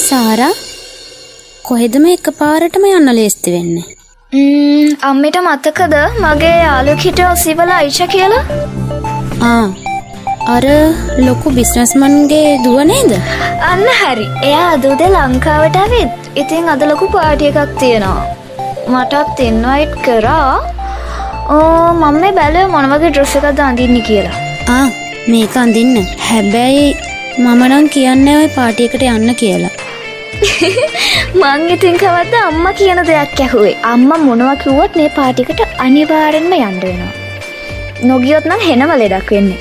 සාරා කොහෙද මේ එක පාරටම යන්න ලේස්ති වෙන්නේ? අම්මිට මතකද මගේ යාලුක් හිට ඔසිවල අයිෂ කියලා? ආ අර ලොකු බිස්නස්මන්ගේ දුව නේද? අන්න හරි. එයා අදූද ලංකාවට ඇවිත් ඉතින් අද ලොකු පාටිය එකක් තියෙනවා. මටත් එන්නවයිට් කරා. ඕ මම මේ බැලව මොනවගේ ඩ්‍රෙස්ස එකද අඳින්න කියලා. ආ මේක අඳින්න. හැබැයි මම නම් කියන්න ඔය පාටියකට යන්න කියලා මං ඉතින් කවද්ද අම්ම කියන දෙයක් ඇහුවේ. අම්ම මොනව කිව්වොත් මේ පාටිකට අනිවාර්යෙන්ම යන්න වෙනවා. නොගියොත් නම් හෙනම ලෙඩක් වෙන්නේ.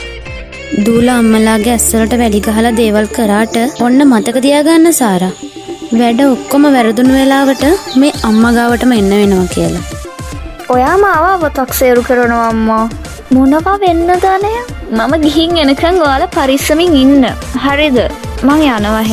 දූල අම්මලාගේ ඇස්සලට වැලි ගහලා දේවල් කරාට ඔන්න මතක තියාගන්න සාරා. වැඩ ඔක්කොම වැරදුණු වෙලාවට මේ අම්මා ගාවටම එන්න වෙනවා කියලා. ඔයා මාව අවතක් සේරු කරනවා අම්මා. මොනවා වෙන්න දානය මම ගිහින් එනකං ඔයාල පරිස්සමින් ඉන්න. හරිද? මං යනවා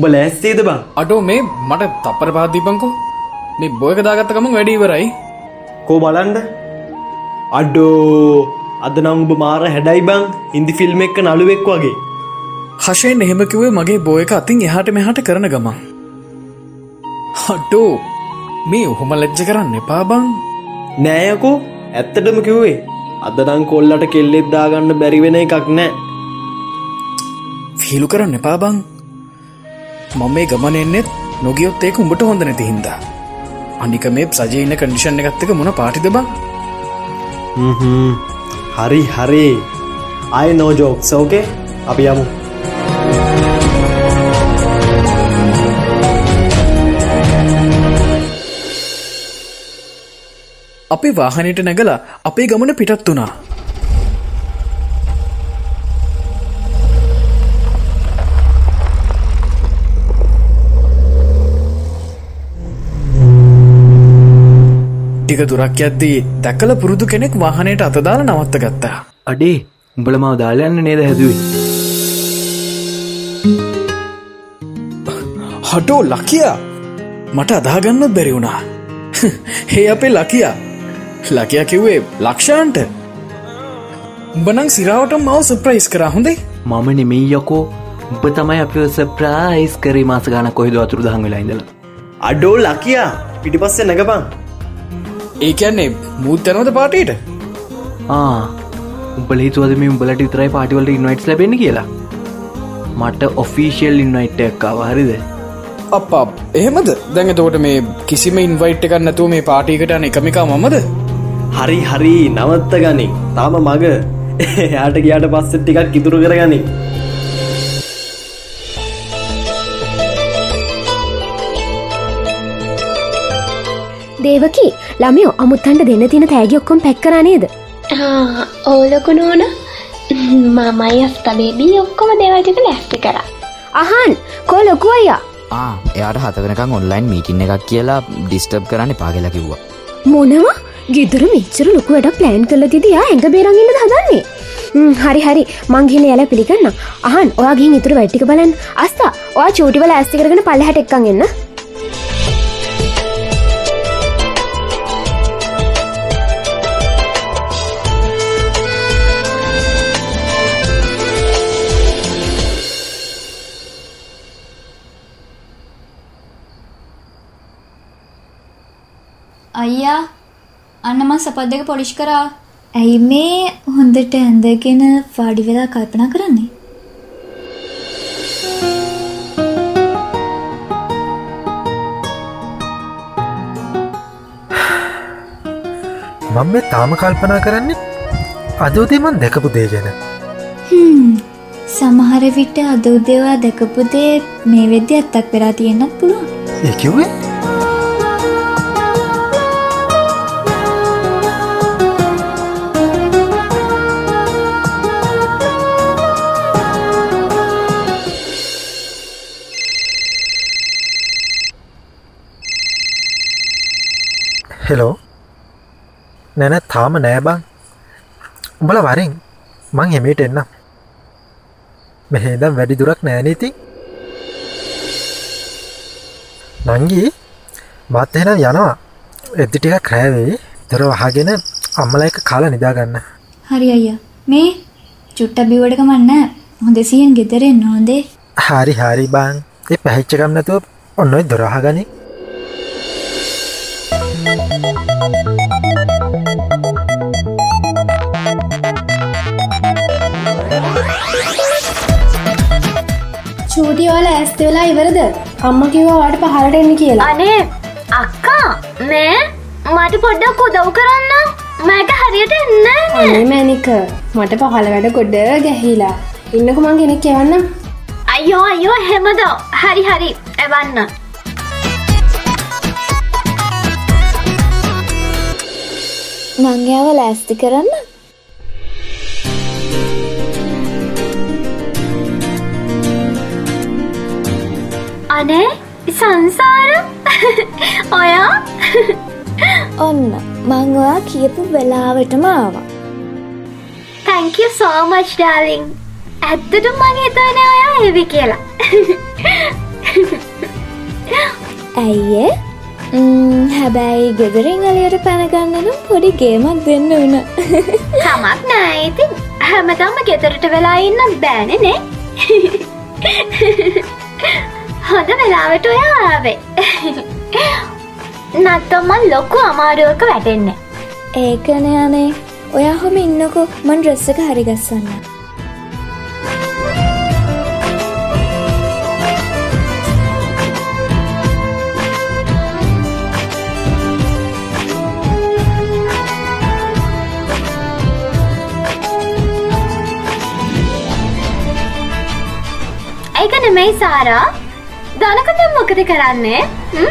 උඹ ලෑස්තේද බං? අටෝ මේ මට තප්පර පාදීපංකෝ මේ බොයක දාගත්තකම වැඩීවරයි කෝ බලන්ඩ අඩ්ඩෝ අද නංඹ මාර හැඩයි බං. හින්දි ෆිල්ම් එක්ක නළුවෙක් වගේ. හශයෙන් එහෙමකිවේ මගේ බෝයක අතින් එහාට මෙහාට කරන ගමන්. හටෝ මේ ඔහොම ලැජ්ජ කරන්න එපා බං. නෑයකෝ ඇත්තටම කිව්වේ අදනං කොල්ලට කෙල්ලෙත් දාගන්න බැරිවෙන එකක් නෑ. ෆිලු කරන්න එපා බං මම මේ ගමන එන්නෙත් නොගියොත් ඒක උඹට හොඳ නැති හින්දා. අනික මේ සජීන කඩිෂන් එකත්තක මොන පාටිද බං. හරි හරි. අය නෝජෝක්ස් ඕකේ අපි යමු. අපේ වාහනයට නැගලා අපේ ගමන පිටත් වුණා ටික දුරක් යද්දී දැකල පුරුදු කෙනෙක් වාහනයට අතදාල නවත්ත ගත්තා. අඩේ උඹල මව දාලයන්න නේද හැදුවේ? හටෝ ලකියා! මට අදාගන්නත් බැරි වුණා. හේ අපේ ලකියා. ලකයා කිව්වේ ලක්ෂාන්ට. උඹනං සිරාවට මව සුප්‍රයිස් කර හොඳේ? මම නෙමෙයි යකෝ. උඹ තමයි අප සප්‍රයිස් කරේ මාස ගාන කොහෙද අතුරු දහන් වෙලා ඉඳලා. අඩෝ ලකියා පිටිපස්සේ නැගපං ඒ කියන්නේ මුත් තැනවද පාටට ආ උඹල හිතුවද මේ උඹලට විතරයි පාටිවලට ඉන්වයිටස් ලැබෙන කියලා? මට ඔෆිසිියල් ඉන්වයිට් එක්කාව හරිද? අප එහෙමද? දැඟ තෝට මේ කිසිම ඉන්වයිට් එකන්න නැතුව මේ පාටිකට අන එකමිකා මමද? හරි හරි. නවත්ත ගනින් තාම මග. එයාට ගියාට පස්සෙ ටිකක් ඉතුරු කරගනින් දේවකි ළමයෝ අමුත්තන්ට දෙන්න තින තෑගි ඔක්කොම් පැක්කරනේද ඕලොකු නෝන මමයි අස්තබේබී ඔක්කොම දේවල්ටික ලැස්ති කර. අහන් කෝ ලොකු අයියා? එයාට හතවෙනකං ඔන්ලයින් මීටින්න එකක් කියලා ඩිස්ටබ් කරන්න පාගලා කිව්වා. මොනවා? ගෙදර මෙච්චර ලොකු වැඩ ප්ලෑන් කල තිදයා ඇඟ බේරගන්න හදන්නේ? හරි හරි. මංගිල යල පිළිගන්න අහන් ඔයාගින් ඉතුර වැට්ටික බලන් අස්ථා ඔයා චූටිවල ඇස්ති කරගෙන පල්ලහට එක්කන් එන්න අන්න මං සපත් දෙක පොලිෂ් කරා. ඇයි මේ හොඳට ඇඳගෙන වාඩි වෙලා කල්පනා කරන්නේ? මං මේ තාම කල්පනා කරන්නේ අදෝදේමන් දැකපු දේ ගැන. හ්ම්, සමහර විට අද උදේවා දැකපු දේ මේ වෙද්දි ඇත්තක් වෙලා තියෙන්නත් පුළුවන්. ඒකිවේ හෙලෝ නැන තාම නෑබං උඹල වරින් මං හෙමේට එන්න මෙහෙදම් වැඩි දුරක් නෑනීති නංගී මත් එහෙනම් යනවා එද්දි ටිකක් රෑවෙයි දොර වහගෙන අම්මල එක කාලා නිදාගන්න හරි අයියා. මේ චුට්ට බිවට කමන්න හොඳ සියෙන් ගෙදරෙන් නොදේ හරි හරි බං. ඒ පැහිච්චකම් නැතුව ඔන්න ඔය දොරහගනි චූටි ඔයාල ඇස්ත වෙලා ඉවරද? අම්ම කිවා වාට පහලට එන්න කියලා. අනේ අක්කා මේ මට පොඩ්ඩක් උදව් කරන්න. මට හරියට එන්න. අනේ මැනික මට පහල වැඩ ගොඩ ගැහිලා. ඉන්නකු මං කෙනෙක් එවන්න. අයෝ අයෝ හෙමද හරි හරි එවන්න නංයාව ලෑස්ති කරන්න. අනේ සංසාර? ඔයා? ඔන්න මං ඔයා කියපු වෙලාවටම ආවා. Thank you so much darling. ඇත්තටම මං හිතන්නේ ඔයා එවි කියලා. ඇයියේ හැබැයි ගෙදරින් අලියට පැනගන්නනම් පොඩි ගේමක් දෙන්න වුණ කමක් නෑ ඉතින් හැමතම ගෙදරට වෙලා ඉන්න බෑනනේ හොඳ වෙලාවට ඔය ආවේ. නත්තම්මන් ලොකු අමාරුවක වැටෙන්න. ඒකන යනේ ඔයා හොම ඉන්නකෝ. මන් ඩ්‍රෙස්ස එක හරිගස්සන්න ඒක නෙමෙයි සාරා. දනකත මොකද කරන්නේ? හ්ම්?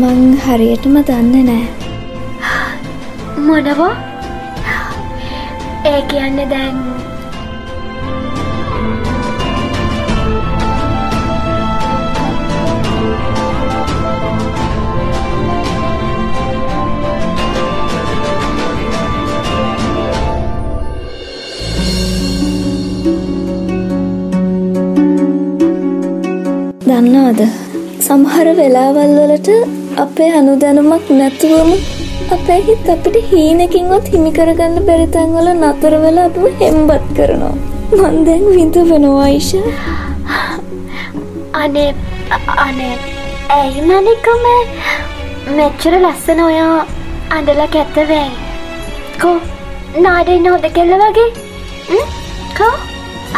මං හරියටම දන්න නෑ. මොනවෝ? ඒ කියන්න දැන් දන්නවාද සමහර වෙලාවල් වලට අපේ අනුදැනුමක් නැතුවම අපේ හිත් අපිට හීනකින්වත් හිමි කරගන්න බැරි තැන්වල නතර වෙලා අපිව හෙම්බත් කරනවා. මං දැන් විඳවනවා ආයිෂා. අනේ අනේ ඇයි මනිකම මෙච්චර ලස්සන ඔයා අඬලා කැත වෙයි. කෝ නාඩේ නෝද කෙල්ල වගේ? ම්? කෝ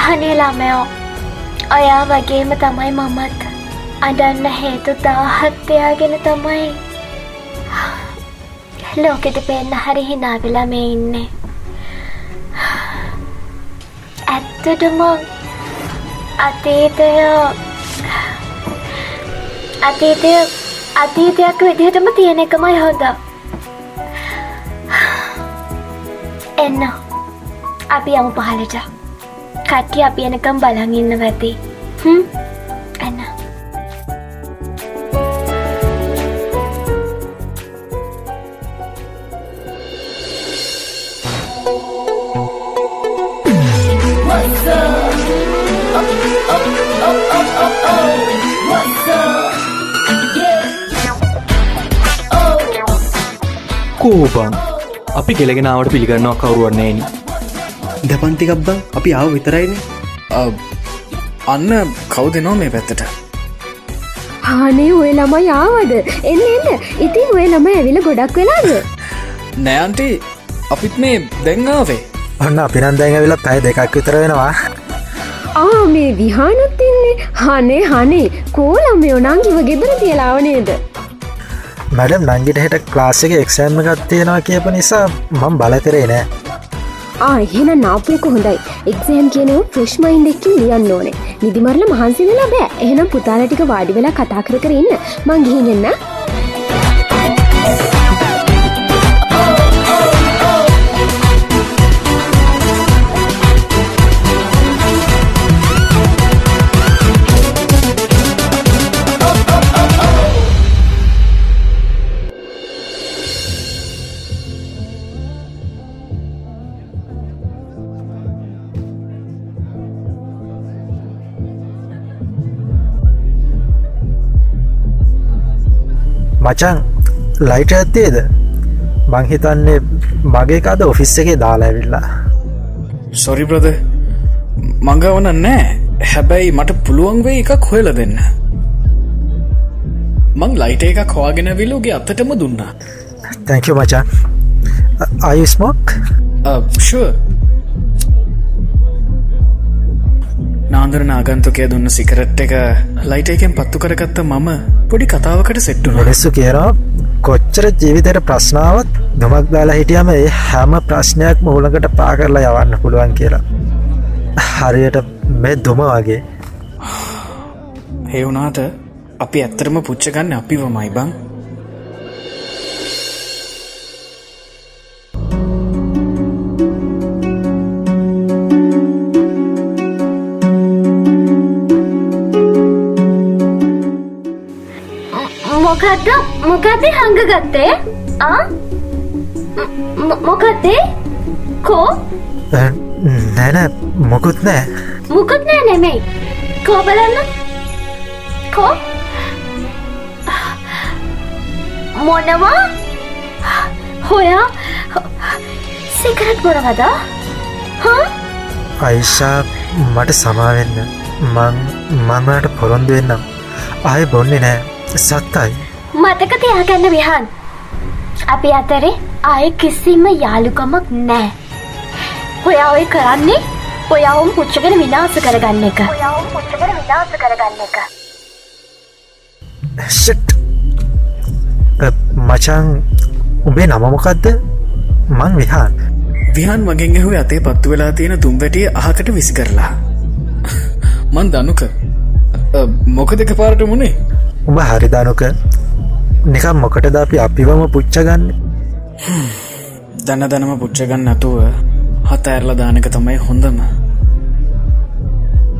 අනේ ළමයෝ ඔයා වගේම තමයි මමත් අඩන්න හේතු දාහත් එයාගෙන තමයි ලෝකෙට පෙන්න හරි හිනාවෙලා මේ ඉන්නේ. ඇත්තටම අතීතය අතීතය අතීතයක් විදිහටම තියෙන එකමයි හොඳ. එන්න අපි යමු පහලට කට්ටි අපි එනකම් බලන් ඉන්න ඇති. හ්ම්? කෝබං අපි කෙලගෙනාවට පිළිගන්නවා කවරුවන්නේන දපන්ටිකක් බං. අපි ආව විතරයින. අන්න කවු දෙනවා මේ පැත්තට? හානේ ඔය ළමයි ආවද? එන්න එන්න. ඉතින් ඔය ළම ඇවිල ගොඩක් වෙලාද? නෑන්ටි අපිත් මේ දැංආවේ ඔන්න අපිනන් දැන් වෙලා පැය දෙකක් විතර වෙනවා. ආ මේ විහානුත් ඉන්නේ. හනේ හනේ. කෝලම යොනංගිව ගෙදර තියලාවනේද මැඩම් නංගිට හෙට ක්ලාසික එක්ෂෑම්ම එකක් තියෙනවා කියප නිසා මං බල කරේ නෑ. ආ එහෙන නාපයක හොඳයි. එක්සෑම් කියනව ෆ්‍රෙශ්මයින් එක්කින් ලියන්න ඕනේ. නිදිමරල මහන්සි වෙලා බෑ. එහෙනම් පුතාල ටික වාඩි වෙලා කතා කර කර ඉන්න. මං ගිහිගෙන්න මචන් ලයිට ඇත්තේද? මංහිතන්නේ මගේ කාද ඔෆිස් එකේ දාලා ඇවිල්ලා. සොරි ප්‍රද මඟවන නෑ. හැබැයි මට පුළුවන් වේ එකක් හොයල දෙන්න. මං ලයිට එක කවාගෙන විලෝගේ අත්තටම දුන්නා. තැංක මචන් අයස්මොක් ෂුව නාන්දර නාගන්තුකය දුන්න සිකරට් එක ලයිට එකෙන් පත්තු කරගත්ත මම පොඩි කතාවකට සෙට්ටු මිනිස්සු කියනවා කොච්චර ජීවිතයට ප්‍රශ්නාවත් දුමක් දාලා හිටියම ඒ හැම ප්‍රශ්නයක් මූලකට පා කරලා යවන්න පුළුවන් කියලා. හරියට මේ දුම වගේ. ඒ වුනාට අපි ඇත්තරම පුච්චගන්න අපිවමයි බං මොකක්ද මොකක්ද හඟගත්තේ මොකක්දේ කෝ? නැන මොකුත් නෑ. මුකුත් නෑ නෙමෙයි. කෝ බලන්න. කෝ? මොනවා? හොයා. සිකරට් බොරවද අයිෂා මට සමාවෙන්න මං මංවට පොරොන්දු වෙන්නම්. ආය බොන්නේ නෑ. සත්තයි මතක තියාගන්න විහන්. අපි අතරේ ආය කිසිම යාළුකමක් නෑ ඔයා ඔය කරන්නේ ඔයාවුම් පුච්චගෙන විනාස කරගන්න එක. පුච්චගෙන විනාස කරගන්න එක. ෂට් මචං උඹේ නමමොකක්ද මං විහාන්. විහන් මගෙන් ඇහුව අතේ පත්තු වෙලා තියෙන තුම්වැටිය අහකට විසි කරලා මන් දනුක. මොක දෙක පාරට මුණේ උඹ හරිදානුක නිකම් මොකටද අපි අපිවම පුච්චගන්න දන්න දනම පුච්චගන්න නැතුව හත ඇරලා දානක තමයි හොඳම.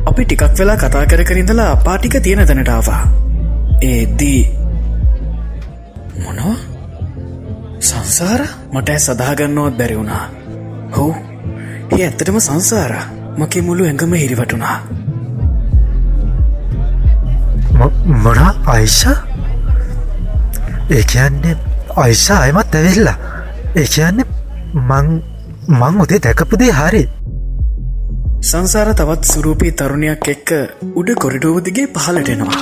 අපි ටිකක් වෙලා කතා කර කරින්දලා පාටික තියෙන තැනටාවා ඒදී මොනවා? සංසාර? මට සදාගන්නවත් බැරි වුණා. හෝ ඒ ඇත්තටම සංසාර? මගේ මුළු ඇඟම හිරිවටුණා. මොනා? අයිෂා ඒ කියන්නේ අයිශා අයමත් ඇවෙල්ලා. ඒ කියන්නේ මං මං උදේ දැකපුදේ හරි. සංසාර තවත් සුරූපී තරුණයක් එක්ක උඩ කොරිඩෝවදිගේ පහලටෙනවා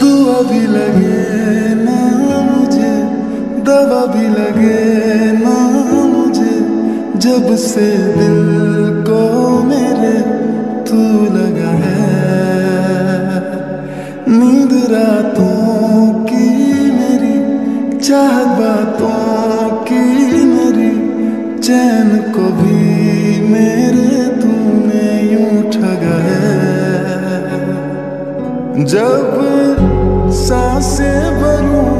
දුවබිලගේ නාමුජේ දවබිලගේ නාමුජේ ජබසේ දිල්කෝ මෙරේ තුලගහැ जब साँसें भरूं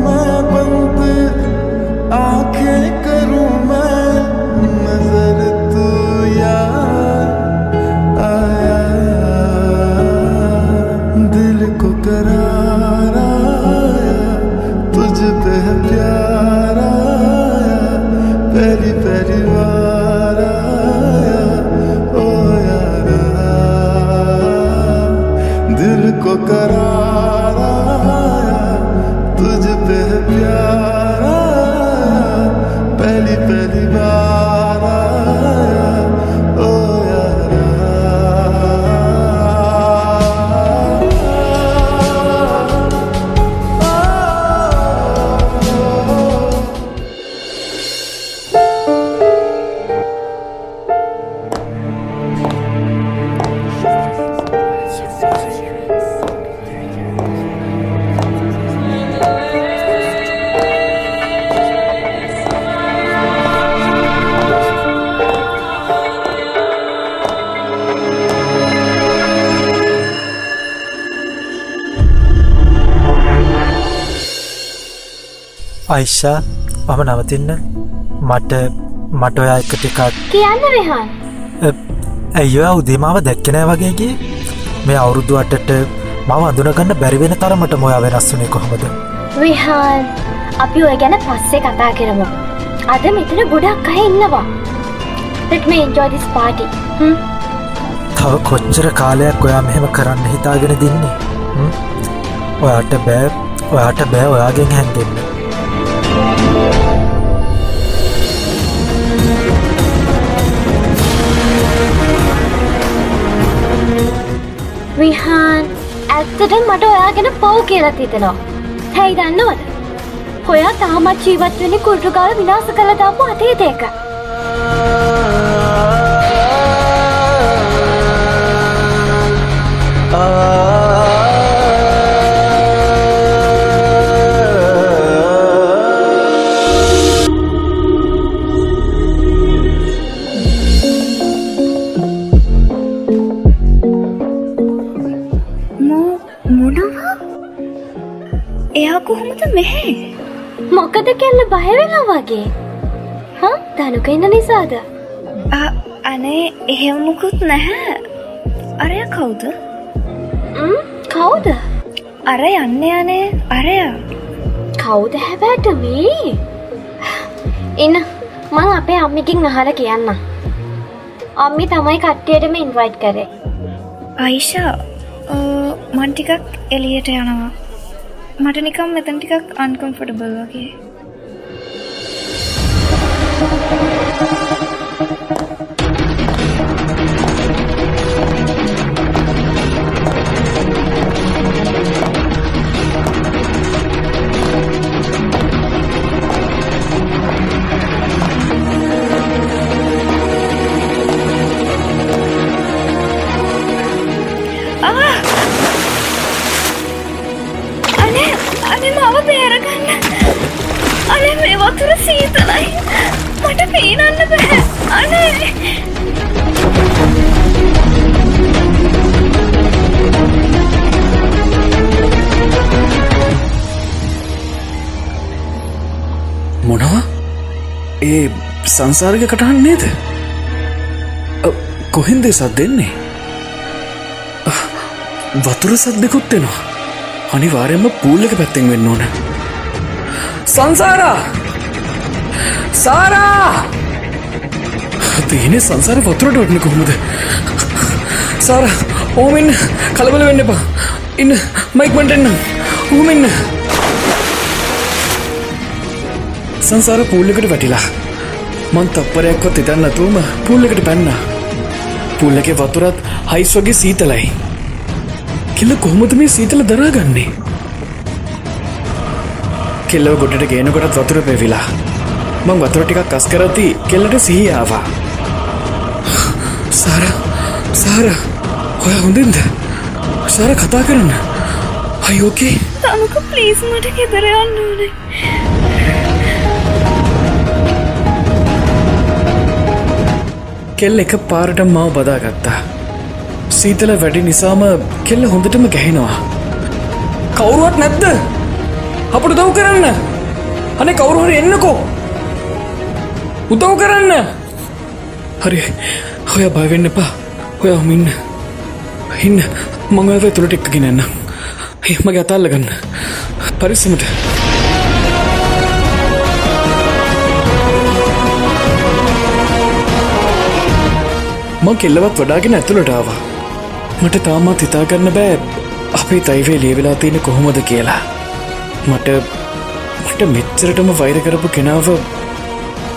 दिल को करारा तुझ पे प्यार। අයිෂා මම නවතින්න. මට මට ඔයා එක ටිකක් කියන්න විහන් ඇයවා උදේමාව දැක්කනෑ වගේගේ මේ අවුරුදු අටට මව අඳුනගන්න බැරිවෙන තරමට මොයා වෙනස් වනේ කොහොමද? විහාන් අපි ඔය ගැන පස්සේ කතා කරමු. අද මෙතන ගොඩක් අය ඉන්නවා. Enjoy this party. තව කොච්චර කාලයක් ඔයා මෙහෙම කරන්න හිතාගෙන දින්නේ ඔයාට බෑ ඔයාට බෑ ඔයාගෙන් හැන්ගෙන්න විහාන් ඇත්තට මට ඔයාගෙන පව් කියලත් හිතෙනවා හැයි දන්නවද හොයා තාමත් ජීවත් වෙන කුල්ටුකාල විනාස කළ දාපු අතීතයක මොනවා මොකද කෙල්ල බයවෙලා වගේ? හ? දනුක ඉන්න නිසාද? අනේ එහෙමුකුත් නැහැ. අරය කවුද? කවුද? අර යන්න යනේ අරයා. කවුද හැබැට වී ඉන්න මං අපේ අම්මිකින් අහල කියන්න. අම්මි තමයි කට්ටියටම ඉන්වයිට් කරේ. අයිෂා මන්ටිකක් එලියට යනවා. මට නිකම් මෙතන් ටිකක් අන්කොම්ෆටබල් වගේ වතුර සීතලයි. මට පීනන්න බෑ. අනේ. මොනවා? ඒ සංසාර්ග කටහන් නේද? කොහෙන්දේ සත් දෙන්නේ වතුර සද්දෙකුත් වෙනවා අනිවාරයෙන්ම පූල්ලක පැත්තෙන් වෙන්න ඕන. සංසාරා! සාරා තියනෙ සංසාර වතුරට වටන කොහොමද සාර ඕමෙන් කලබල වෙන්න එපා ඉන්න මයික්මට එන්න ඌමෙන්න සංසාර පූල්ලකට වැටිලා මන් තප්පරයක්වත් ඉතන්න තුවම පුල්ලකට පැන්න පුල්ලක වතුරත් හයිස් වගේ සීතලයි කෙල්ල කොහොමද මේ සීතල දරාගන්නේ කෙල්ලව ගොඩට ගේනකොටත් වතුර පෙවිලා මං වතුර ටිකක් කස් කරති කෙල්ලට සිහි ආවා. සාර සාර ඔය හොඳින්ද? සාර කතා කරන්න. අයෝකේ තමුක ප්ලීස් මට ගෙදර යන්න ඕනේ. කෙල් එක පාරට මව බදාගත්තා. සීතල වැඩි නිසාම කෙල්ල හොඳටම ගැහෙනවා. කවුරුවත් නැද්ද? අපට දව් කරන්න. අනේ කවුරුහර එන්නකෝ උදව් කරන්න. හරි. හොය බයවෙන්න එපා. ඔය හොමින්න ඉන්න. මංගව තුළට එක්කගෙන එන්න එහමගේ අතාල්ල ගන්න. පරිස්සමට. මං කෙල්ලවත් වඩාගෙන ඇතුළට ආවා. මට තාමත් හිතාගන්න බෑ අපේ තයිවේ ලියවෙලා තියෙන කොහොමද කියලා. මට මට මෙච්චරටම වෛර කරපු කෙනාව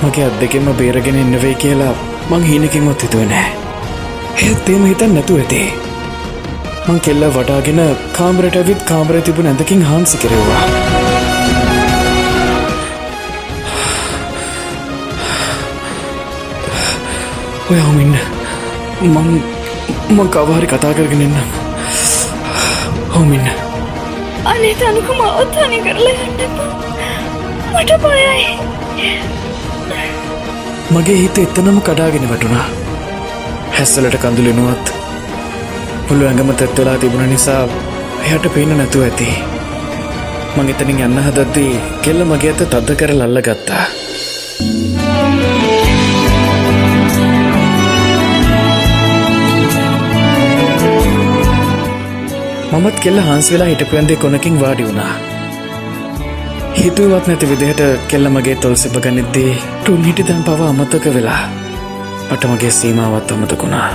මගේ අත් දෙකෙන්ම බේරගෙන එන්නවේ කියලා මං හීනකින්වත් හිතුව නෑ ඒත් ඒම හිතන් නැතු ඇතේ. මං කෙල්ල වටාගෙන කාමරට ඇවිත් කාමර තිබුණ ඇඳකින් හාන්සි කෙරෙව්වා. ඔය හොමින්න මං මං කවහරි කතා කරගෙන එන්න හොමින්න අනේ තනුක මවත් හනි කරලා යන්න එපා. මට බයයි. මගේ හිත එතනම කඩාගෙන වැටුණා. හැස්සලට කඳුලෙනුවත් පුළු ඇඟම තැත්වෙලා තිබුණ නිසා එයට පේන නැතුව ඇති. මං එතනින් යන්න හදද්දී කෙල්ල මගේ ඇත තද්ද කර ලල්ල ගත්තා මමත් කෙල්ල හංස් වෙලා හිටපුයන්දේ කොනකින් වාඩි වුණා. හිතුවත් නැති විදිහට කෙල්ල මගේ තොල් සිප ගනිද්දී ටුන් හිටි තැන් පව අමතක වෙලා මට මගේ සීමාවත් අමතකුණා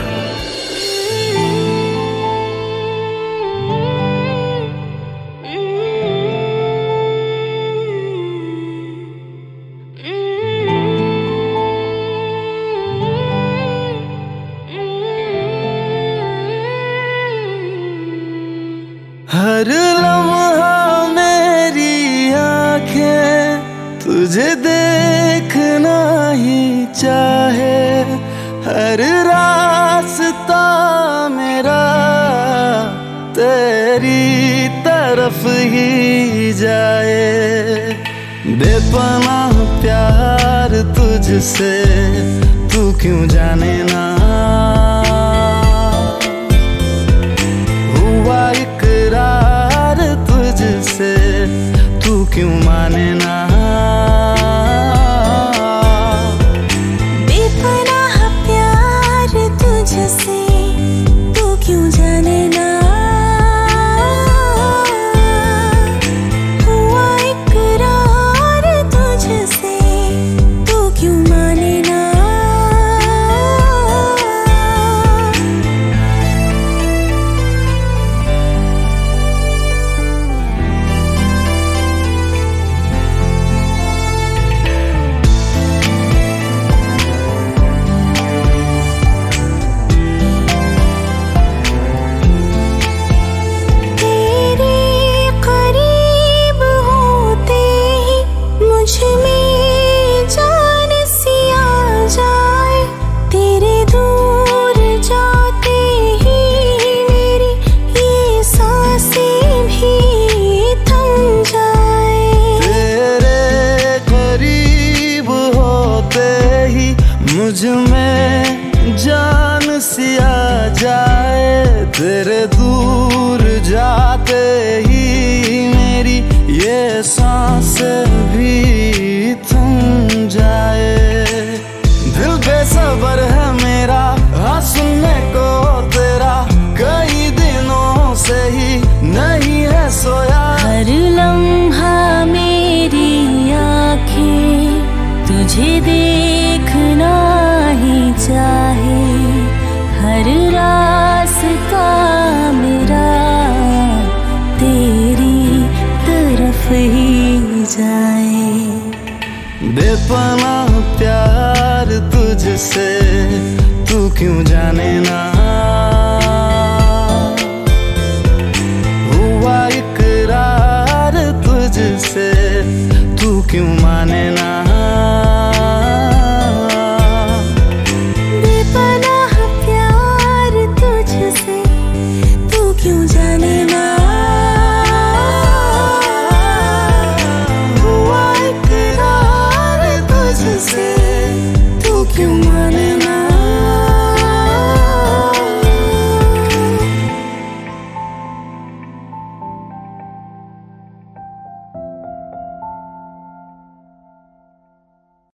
हर रास्ता मेरा तेरी तरफ़ ही जाए। बेपना प्यार तुझसे, तू क्यों जाने ना? हुआ इकरार तुझसे, तू क्यों माने ना? मुझमें जान सी आ जाए, तेरे दूर जाते ही मेरी ये सांस भी थम जाए। दिल बेसबर है मेरा हाँ सुनने को तेरा, कई दिनों से ही नहीं है सोया। हर लम्हा मेरी आँखें, तुझे देखना